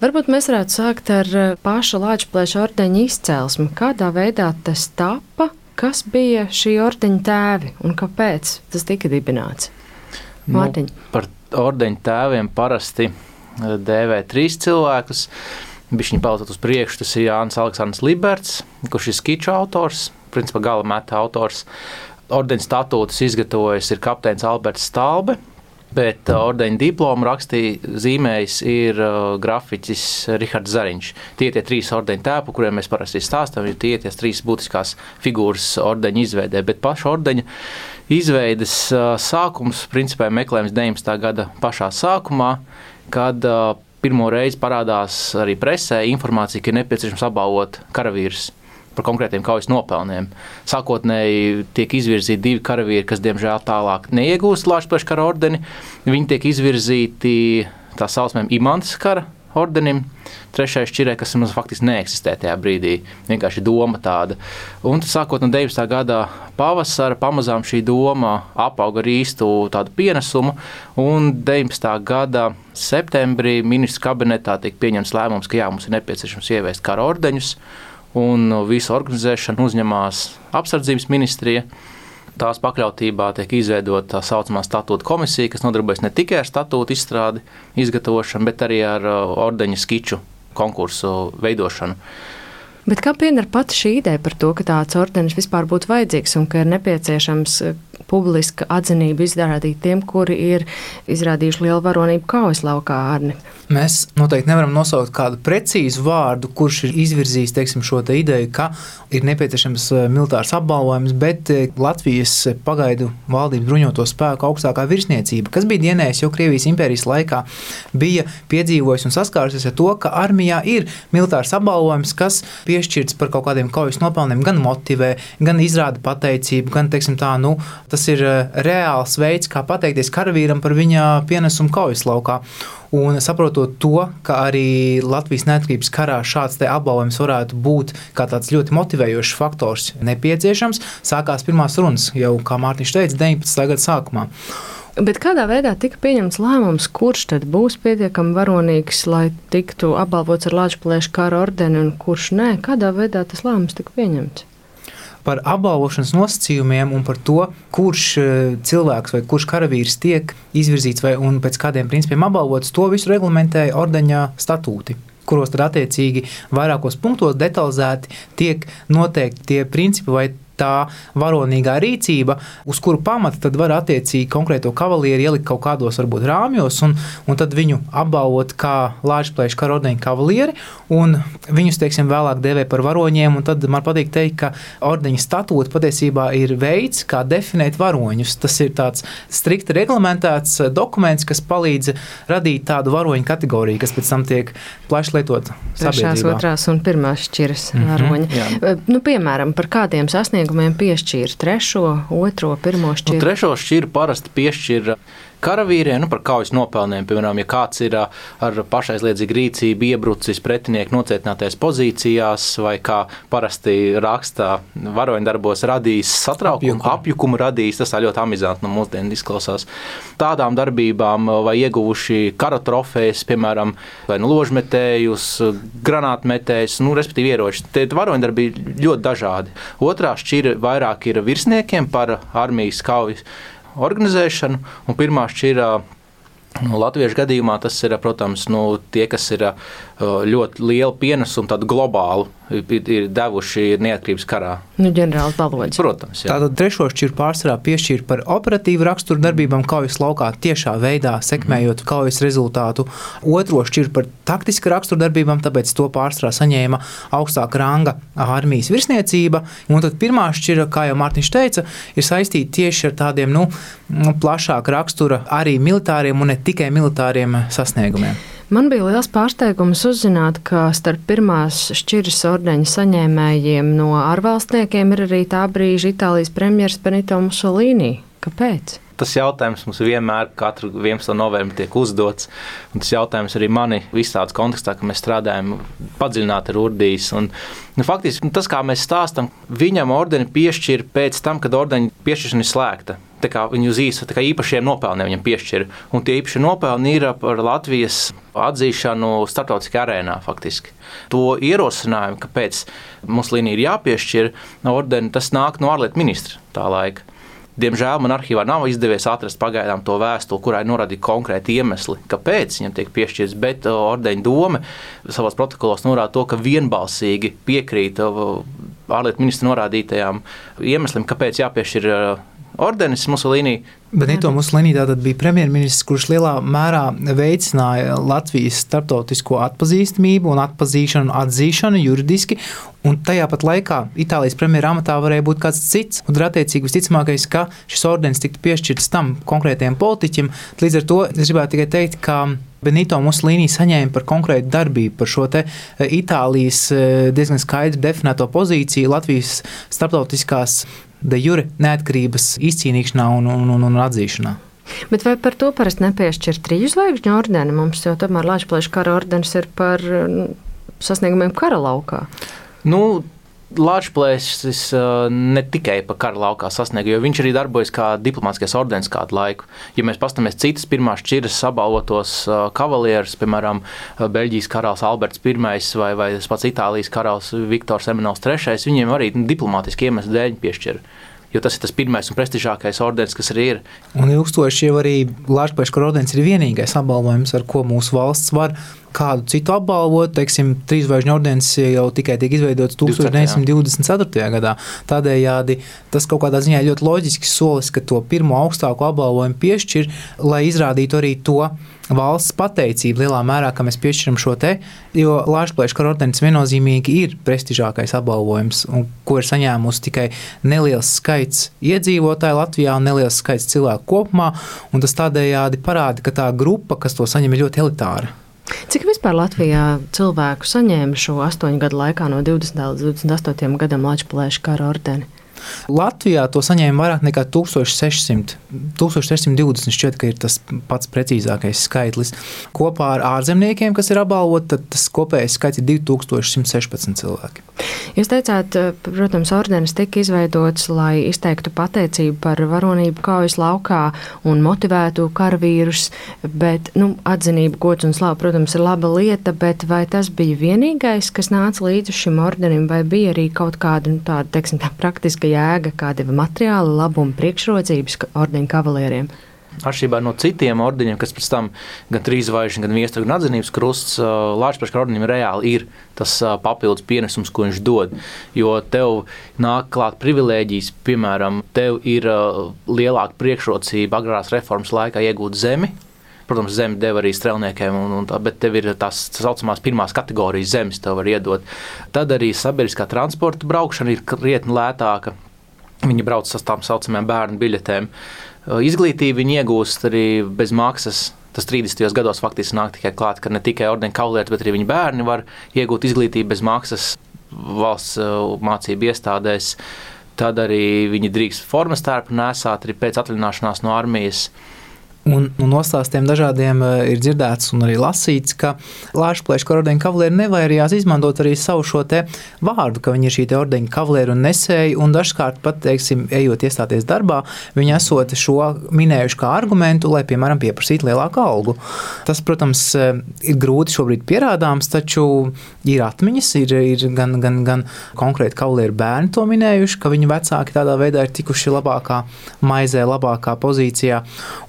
Varbūt mēs varētu sākt ar eh, pašu Latvijas ordeņa izcelsmi. Kādā veidā tas tappa, kas bija šī ordeņa tēvi un kāpēc tas tika dibināts? Mārtiņ. Nu, par ordeņa tēviem parasti eh, dēvē trīs cilvēkus. Viņa paudzot uz priekšu, tas ir Jānis Aleksandrs Liberts, kurš ir skiču autors, principā gala meta autors. Ordeņa statūtus izgatavojis ir kapteinis Alberts Stalbe, Bet uh, ordeņa diplomu rakstīja zīmējis ir uh, grafiķis Rihards Zariņš. Tie ir tie trīs ordeņa tēpi, kuriem mēs parasti stāstām, ir tie ir trīs būtiskās figūras ordeņa izveidē. Bet paša ordeņa izveides uh, sākums, principā meklējams 19. gada pašā sākumā, kad uh, pirmo reizi parādās arī presē informācija, ka ir nepieciešams apbalvot karavīrus par konkrētiem kaujas nopelniem. Sākotnēji tiek izvirzīti divi karavīri, kas diemžēl tālāk neiegūst Latvijas kara ordeni. Viņi tiek izvirzīti tā saucamajam imants kara ordenim. Trešais šķirē, kas mums faktiski neeksistē tajā brīdī, vienkārši doma tāda. Un sākot no 19. gada pavasara, pamazām šī doma apauga ar īstu tādu pienesumu, un 19. gada septembrī ministrs kabinetā tika pieņemts lēmums, ka jā, mums ir nepieciešams ieviest kara ordeņus un visu organizēšanu uzņemās apsardzības ministrija. Tās pakļautībā tiek izveidota tā saucamā statūta komisija, kas nodarbojas ne tikai ar statūtu izstrādi, izgatavošanu, bet arī ar uh, ordeņa skiču konkursu veidošanu. Bet kā pieder pati šī ideja par to, ka tāds ordenis vispār būtu vajadzīgs un ka ir nepieciešams uh, publiska atzinība izrādīt tiem, kuri ir izrādījuši lielu varonību kaujas laukā ārni? Mēs noteikti nevaram nosaukt kādu precīzu vārdu, kurš ir izvirzījis teiksim, šo te ideju, ka ir nepieciešams eh, militārs apbalvojums, bet eh, Latvijas pagaidu valdības bruņoto spēku augstākā virsniecība, kas bija dienējis jau Krievijas impērijas laikā, bija piedzīvojis un saskārusies ar to, ka armijā ir militārs apbalvojums, kas piešķirts par kaut kādiem kaujas nopelniem, gan motivē, gan izrāda pateicību, gan tā, nu, tas ir eh, reāls veids, kā pateikties karavīram par viņa pienesumu kaujas laukā. Un saprotot to, ka arī Latvijas neatkarības karā šāds apbalvojums varētu būt tāds ļoti motivējošs faktors nepieciešams, sākās pirmās runas jau, kā Mārtiņš teica, 19. gada sākumā. Bet kādā veidā tika pieņemts lēmums, kurš tad būs pietiekami varonīgs, lai tiktu apbalvots ar Latvijas kara ordeni, un kurš nē? Kādā veidā tas lēmums tika pieņemts? par apbalvošanas nosacījumiem un par to, kurš e, cilvēks vai kurš karavīrs tiek izvirzīts vai pēc kādiem principiem apbalvots, to visu reglamentēja ordeņa statūti kuros tad attiecīgi vairākos punktos detalizēti tiek noteikti tie principi vai tā varonīgā rīcība, uz kuru pamata tad var attiecīgi konkrēto kavalieru ielikt kaut kādos varbūt rāmjos un, un tad viņu apbalvot kā Lāčplēša karodeņa kavalieri un viņus, teiksim, vēlāk devē par varoņiem un tad man patīk teikt, ka ordeņa statūta patiesībā ir veids, kā definēt varoņus. Tas ir tāds strikti reglamentēts dokuments, kas palīdz radīt tādu varoņu kategoriju, kas pēc tam tiek plaši lietot sabiedrībā. Trešās, otrās un pirmās šķiras mm -hmm, varoņi. Jā. Nu, piemēram, par kādiem sasniegumiem sasniegumiem piešķīra trešo, otro, pirmo šķiru? Nu, trešo šķiru parasti piešķīra karavīriem, nu, par kaujas nopelniem. Piemēram, ja kāds ir ar pašaizliedzīgu rīcību iebrucis pretinieku nocietinātajās pozīcijās, vai kā parasti rakstā varoņdarbos radījis satraukumu, apjukumu, apjukumu radījis, tas ļoti amizanti no mūsdienu izklausās. Tādām darbībām vai ieguvuši kara trofejas, piemēram, vai nu ložmetējus, granātmetējus, nu, respektīvi ieroči. Tie varoņdarbi ļoti dažādi. Otrā šķira vairāk ir virsniekiem par armijas kaujas organizēšanu, un pirmā šķirā Nu, Latviešu gadījumā tas ir, protams, nu, tie, kas ir ļoti lielu pienesumu, tādu globālu, ir devuši neatkarības karā. Nu, ģenerālis Balodis. Protams. Jā. Tātad trešo šķiru pārsvarā piešķīra par operatīvu raksturu darbībām kaujas laukā, tiešā veidā sekmējot mm. kaujas rezultātu. Otro šķiru par taktiska rakstura darbībām, tāpēc to pārsvarā saņēma augstāka ranga armijas virsniecība. Un tad pirmā šķira, kā jau Mārtiņš teica, ir saistīta tieši ar tādiem nu, plašāku rakstura arī militāriem un ne tikai militāriem sasniegumiem. Man bija liels pārsteigums uzzināt, ka starp pirmās šķiras ordeņa saņēmējiem no ārvalstniekiem ir arī tā brīža Itālijas premjerministrs Benito Mussolini. Kāpēc? Tas jautājums mums vienmēr, katru 11. novembrī, tiek uzdots. Tas jautājums arī mani visādas kontekstā, ka mēs strādājam padziļināti ar Urdīs. Un, nu, faktiski tas, kā mēs stāstām, viņam ordeni piešķir pēc tam, kad ordeņa piešķiršana ir slēgta. Viņu uz īsu īpašiem nopelniem viņam piešķir. Un tie īpašie nopelni ir par Latvijas atzīšanu starptautiskā arēnā. Faktiski. To ierosinājumu, kāpēc mums līnija ir jāpiešķir ordeni, tas nāk no ārlietu ministra tā laika. Diemžēl man arhīvā nav izdevies atrast pagaidām to vēstuli, kurā ir norādīti konkrēti iemesli, kāpēc viņam tiek piešķirts. Bet uh, ordeņa doma savos protokolos norāda to, ka vienbalsīgi piekrīt uh, ārlietu ministra norādītajām iemesliem, kāpēc jāpiešķir uh, ordenis Musolīnī. Benito Musolīni bija premjerministrs, kurš lielā mērā veicināja Latvijas starptautisko atpazīstamību un atpazīšanu, atzīšanu juridiski. Un tajā pat laikā Itālijas premjerministra amatā varēja būt kāds cits. Un, attiecīgi, visticamākais, ka šis ordenis tiktu piešķirts tam konkrētajam politiķim. Līdz ar to es gribētu tikai teikt, ka Benito Musolīni saņēma par konkrētu darbību, par šo e, Itālijas e, diezgan skaidri definēto pozīciju Latvijas starptautiskās de jure neatkarības izcīnīšanā un, un, un, un atzīšanā. Bet vai par to parasti nepiešķir triju zvaigžņu ordeni? Mums jau tomēr Latvijas kara ordenis ir par nu, sasniegumiem kara laukā. Nu, Latvijas ne tikai pa kara laukā sasniega, jo viņš arī darbojas kā diplomātskais ordenis kādu laiku. Ja mēs paskatāmies citas pirmās šķiras apbalvotos kavalierus, piemēram, Beļģijas karalis Alberts I vai, vai pats Itālijas karalis Viktors Emanuels III, viņiem arī diplomātiski iemesli dēļ piešķir jo tas ir tas pirmais un prestižākais ordenis, kas arī ir. Un ilgstoši jau arī Latvijas ordenis ir vienīgais apbalvojums, ar ko mūsu valsts var kādu citu apbalvot. Teiksim, trīsvaigžņu ordenis jau tikai tika izveidots 1924. gadā. Tādējādi tas kaut kādā ziņā ļoti loģisks solis, ka to pirmo augstāko apbalvojumu piešķir, lai izrādītu arī to valsts pateicību lielā mērā, ka mēs piešķiram šo te, jo Latvijas kara ordenis viennozīmīgi ir prestižākais apbalvojums, ko ir saņēmusi tikai neliels skaits iedzīvotāju Latvijā un neliels skaits cilvēku kopumā, un tas tādējādi parāda, ka tā grupa, kas to saņem, ir ļoti elitāra. Cik vispār Latvijā cilvēku saņēma šo astoņu gadu laikā, no 20. līdz 28. gadam Latvijas kara ordeni? Latvijā to saņēma vairāk nekā 1600. 1620 šķiet, ka ir tas pats precīzākais skaitlis. Kopā ar ārzemniekiem, kas ir apbalvoti, tad tas kopējais skaits ir 2116 cilvēki. Jūs teicāt, protams, ordenis tika izveidots, lai izteiktu pateicību par varonību kaujas laukā un motivētu karavīrus, bet nu, atzinība, gods un slāva, protams, ir laba lieta, bet vai tas bija vienīgais, kas nāca līdzi šim ordenim, vai bija arī kaut kāda nu, tāda, teiksim, tā praktiska jēga, kāda ir materiāla labuma priekšrocības ordeņa kavalieriem? Atšķirībā no citiem ordeņiem, kas pēc tam gan trīs zvaigžņu, gan viestura, gan atzinības krusts, Latvijas ordenim reāli ir tas papildus pienesums, ko viņš dod. Jo tev nāk klāt privilēģijas, piemēram, tev ir lielāka priekšrocība agrārās reformas laikā iegūt zemi, Protams, zemi deva arī strēlniekiem, un, un tā, bet tev ir tās tā saucamās pirmās kategorijas zemes, tev var iedot. Tad arī sabiedriskā transporta braukšana ir krietni lētāka. Viņi brauc ar tām saucamajām bērnu biļetēm. Izglītību viņi iegūst arī bez maksas. Tas 30. gados faktiski nāk tikai klāt, ka ne tikai ordeņa kaulietis, bet arī viņa bērni var iegūt izglītību bez maksas valsts mācību iestādēs. Tad arī viņi drīkst formas tērpu nesāt arī pēc atvaļināšanās no armijas. Un, un no stāstiem dažādiem uh, ir dzirdēts un arī lasīts, ka Lāčplēša ordeņa kavalieri nevairījās izmantot arī savu šo te vārdu, ka viņi ir šī ordeņa kavalieri un nesēji, un dažkārt pat, teiksim, ejot iestāties darbā, viņi esot šo minējuši kā argumentu, lai, piemēram, pieprasītu lielāku algu. Tas, protams, uh, ir grūti šobrīd pierādāms, taču ir atmiņas, ir, ir gan, gan, gan konkrēti kavalieru bērni to minējuši, ka viņu vecāki tādā veidā ir tikuši labākā maizē, labākā pozīcijā.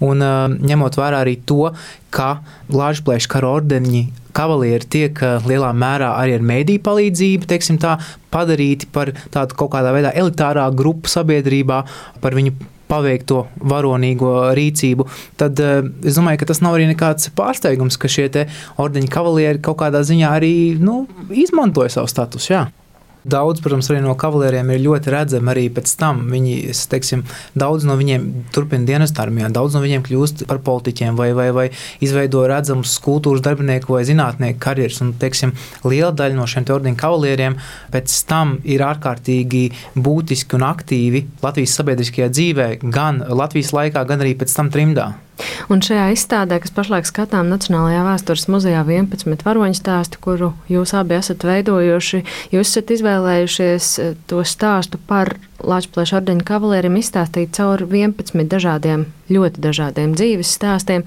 Un, uh, ņemot vērā arī to, ka Latvijas kara ordeņi kavalieri tiek eh, lielā mērā arī ar mēdīju palīdzību, teiksim tā, padarīti par tādu kaut kādā veidā elitārā grupu sabiedrībā, par viņu paveikto varonīgo rīcību, tad eh, es domāju, ka tas nav arī nekāds pārsteigums, ka šie ordeņa kavalieri kaut kādā ziņā arī nu, izmantoja savu statusu. Jā. Daudz, protams, arī no kavalēriem ir ļoti redzami arī pēc tam. Viņi, teiksim, daudz no viņiem turpina dienas armijā, daudz no viņiem kļūst par politiķiem vai, vai, vai izveido redzamus kultūras darbinieku vai zinātnieku karjeras. Un, teiksim, liela daļa no šiem ordeņa kavalieriem pēc tam ir ārkārtīgi būtiski un aktīvi Latvijas sabiedriskajā dzīvē, gan Latvijas laikā, gan arī pēc tam trimdā. Un šajā izstādē, kas pašlaik skatām Nacionālajā vēstures muzejā 11 varoņu stāstu, kuru jūs abi esat veidojuši, jūs esat izvēlējušies eh, to stāstu par Latvijas ordeņa kavalierim izstāstīt caur 11 dažādiem, ļoti dažādiem dzīves stāstiem.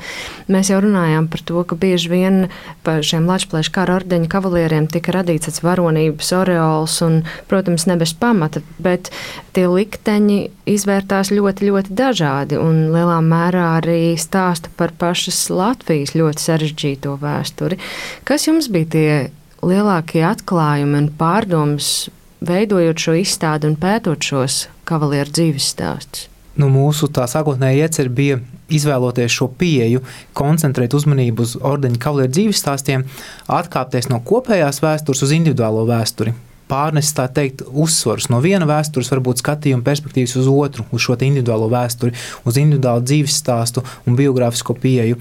Mēs jau runājām par to, ka bieži vien par šiem Latvijas kara ordeņa kavalieriem tika radīts tāds varonības oreols un, protams, ne bez pamata, bet tie likteņi izvērtās ļoti, ļoti dažādi un lielā mērā arī stāsta par pašas Latvijas ļoti sarežģīto vēsturi. Kas jums bija tie lielākie atklājumi un pārdomas veidojot šo izstādi un pētot šos kavalieru dzīves stāstus? Nu, mūsu tā sākotnējā iecerē bija izvēloties šo pieeju, koncentrēt uzmanību uz ordeņa kavalieru dzīves stāstiem, atkāpties no kopējās vēstures uz individuālo vēsturi. Pārnest tā teikt, uzsvars no viena vēstures, varbūt skatījuma perspektīvas uz otru, uz šo individuālo vēsturi, uz individuālu dzīves stāstu un biogrāfisko pieeju.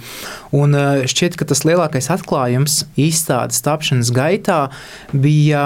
Un eh, šķiet, ka tas lielākais atklājums izstādes tapšanas gaitā bija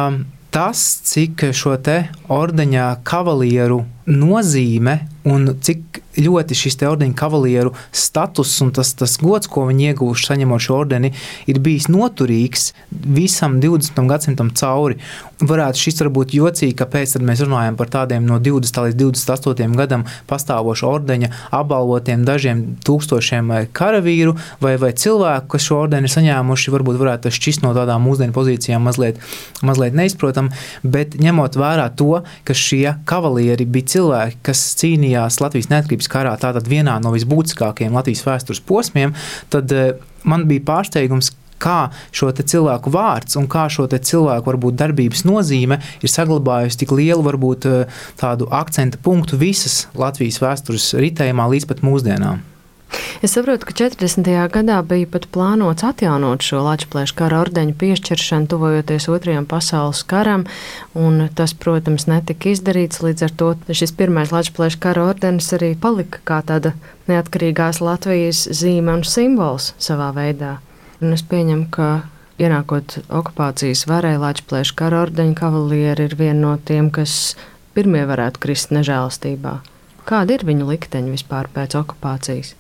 tas, cik šo te ordeņa kavalieru nozīme un cik ļoti šis ordeņa kavalieru status un tas, tas gods, ko viņi iegūst saņemot šo ordeni, ir bijis noturīgs visam 20. gadsimtam cauri. Varētu šis varbūt jocīgi, kāpēc mēs runājam par tādiem no 20. līdz 28. gadam pastāvošu ordeņa apbalvotiem dažiem tūkstošiem karavīru vai, vai cilvēku, kas šo ordeni ir saņēmuši, varbūt varētu tas šķist no tādām mūsdienu pozīcijām mazliet, mazliet neizprotam, bet ņemot vērā to, ka šie kavalieri bija cilvēki, kas cīnījās Latvijas neatkarības karā, tātad vienā no visbūtiskākajiem Latvijas vēstures posmiem, tad eh, man bija pārsteigums, kā šo cilvēku vārds un kā šo cilvēku varbūt, darbības nozīme ir saglabājusi tik lielu varbūt, eh, tādu akcentu punktu visas Latvijas vēstures ritējumā līdz pat mūsdienām. Es saprotu, ka 40. gadā bija pat plānots atjaunot šo Latvijas kara ordeņu piešķiršanu, tuvojoties Otrajam pasaules karam, un tas, protams, netika izdarīts. Līdz ar to šis pirmais Latvijas kara ordenis arī palika kā tāda neatkarīgās Latvijas zīme un simbols savā veidā. Un es pieņemu, ka ienākot okupācijas varai, Latvijas kara ordeņa kavalieri ir viena no tiem, kas pirmie varētu krist nežēlastībā. Kāda ir viņu likteņa vispār pēc okupācijas?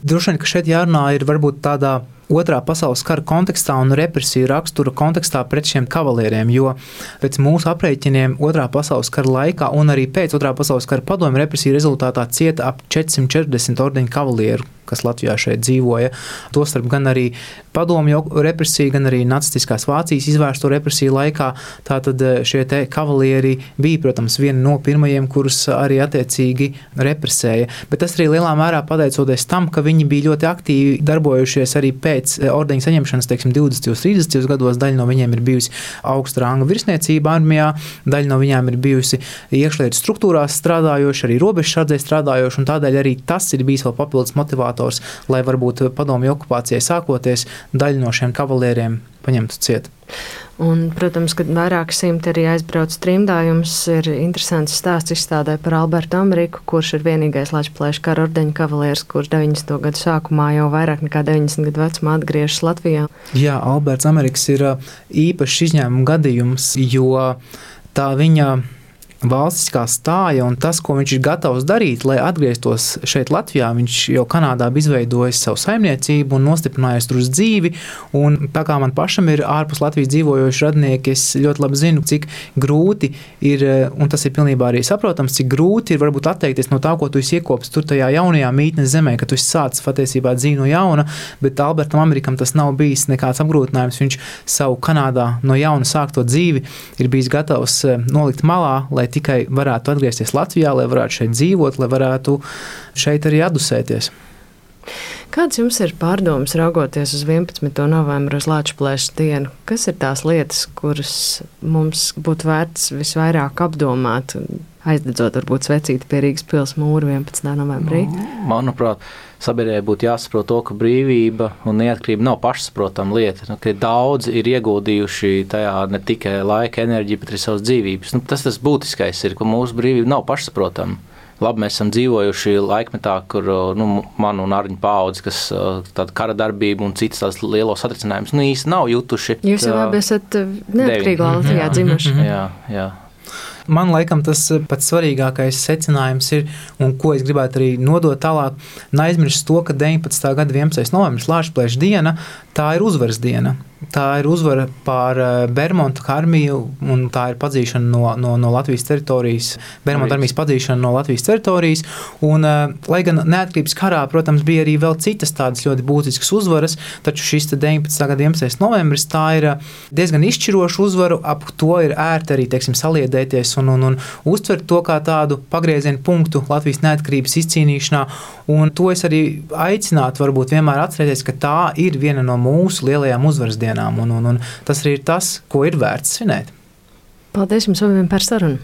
Droši vien, ka šeit jārunā ir varbūt tādā otrā pasaules kara kontekstā un represiju rakstura kontekstā pret šiem kavalieriem. Jo pēc mūsu aprēķiniem, otrā pasaules kara laikā un arī pēc otrā pasaules kara padomju represiju rezultātā cieta ap 440 ordeņu kavalieru kas Latvijā šeit dzīvoja. Tostarp gan arī padomju represiju, gan arī nacistiskās Vācijas izvērsto represiju laikā. Tātad eh, šie kavalieri bija, protams, viena no pirmajiem, kurus arī attiecīgi represēja. Bet tas arī lielā mērā pateicoties tam, ka viņi bija ļoti aktīvi darbojušies arī pēc eh, ordeņa saņemšanas, teiksim, 20. un 30. gados. Daļa no viņiem ir bijusi augsta ranga virsniecība armijā, daļa no viņiem ir bijusi iekšlietu struktūrās strādājoši, arī robežsardzē strādājoši, un tādēļ arī tas ir bijis vēl papildus motivātors faktors, lai varbūt padomju okupācijai sākoties, daļa no šiem kavalieriem paņemtu ciet. Un, protams, kad vairāk simti arī aizbrauc trimdā, jums ir interesants stāsts izstādē par Albertu Ameriku, kurš ir vienīgais Latvijas kara ordeņa kavalieris, kurš 90. gadu sākumā jau vairāk nekā 90 gadu vecumā atgriežas Latvijā. Jā, Alberts Amerikas ir īpašs izņēmuma gadījums, jo tā viņa valstiskā stāja un tas, ko viņš ir gatavs darīt, lai atgrieztos šeit, Latvijā. Viņš jau Kanādā bija izveidojis savu saimniecību un nostiprinājies tur uz dzīvi. Un, tā kā man pašam ir ārpus Latvijas dzīvojoši radnieki, es ļoti labi zinu, cik grūti ir, un tas ir pilnībā arī saprotams, cik grūti ir varbūt atteikties no tā, ko tu iekopsi tur tajā jaunajā mītnes zemē, ka tu sācis patiesībā dzīvi no jauna. Bet Albertam Amerikam tas nav bijis nekāds apgrūtinājums. Viņš savu Kanādā no jauna sākto dzīvi ir bijis gatavs eh, nolikt malā, lai tikai varētu atgriezties Latvijā, lai varētu šeit dzīvot, lai varētu šeit arī adusēties. Kāds jums ir pārdoms raugoties uz 11. novembra uz Latvijas dienu? Kas ir tās lietas, kuras mums būtu vērts visvairāk apdomāt, aizdedzot varbūt svecīti pie Rīgas pils mūra 11. novembrī? Manuprāt, sabiedrībai būtu jāsaprot to, ka brīvība un neatkarība nav pašsaprotama lieta. Nu, daudzi ir ieguldījuši tajā ne tikai laika, enerģiju, bet arī savas dzīvības. Nu, tas tas būtiskais ir, ka mūsu brīvība nav pašsaprotama labi, mēs esam dzīvojuši laikmetā, kur nu, man un Arņa paudze, kas tāda kara darbība un citas tādas lielos satricinājumus, nu īsti nav jutuši. Jūs jau abi esat neatkarīgā Latvijā dzimuši. Jā, jā. Man liekas, tas pats svarīgākais secinājums ir, un ko es gribētu arī nodot tālāk, neaizmirst to, ka 19. gada 11. novembris, Lāčplēša diena, tā ir uzvaras diena. Tā ir uzvara pār eh, Bermudu armiju, un tā ir padzīšana no, no, no Latvijas teritorijas, Bermudu armijas padzīšana no Latvijas teritorijas. Un, eh, lai gan neatkarības karā, protams, bija arī vēl citas tādas ļoti būtiskas uzvaras, taču šis 19. gada 11. novembris tā ir eh, diezgan izšķiroša uzvara. Ap to ir ērti arī teiksim, saliedēties un, un, un uztvert to kā tādu pagrieziena punktu Latvijas neatkarības izcīnīšanā. Un to es arī aicinātu, varbūt vienmēr atcerēties, ka tā ir viena no mūsu lielajām uzvaras dienām. Un, un, un tas arī ir tas, ko ir vērts svinēt. Paldies jums abiem par sarunu!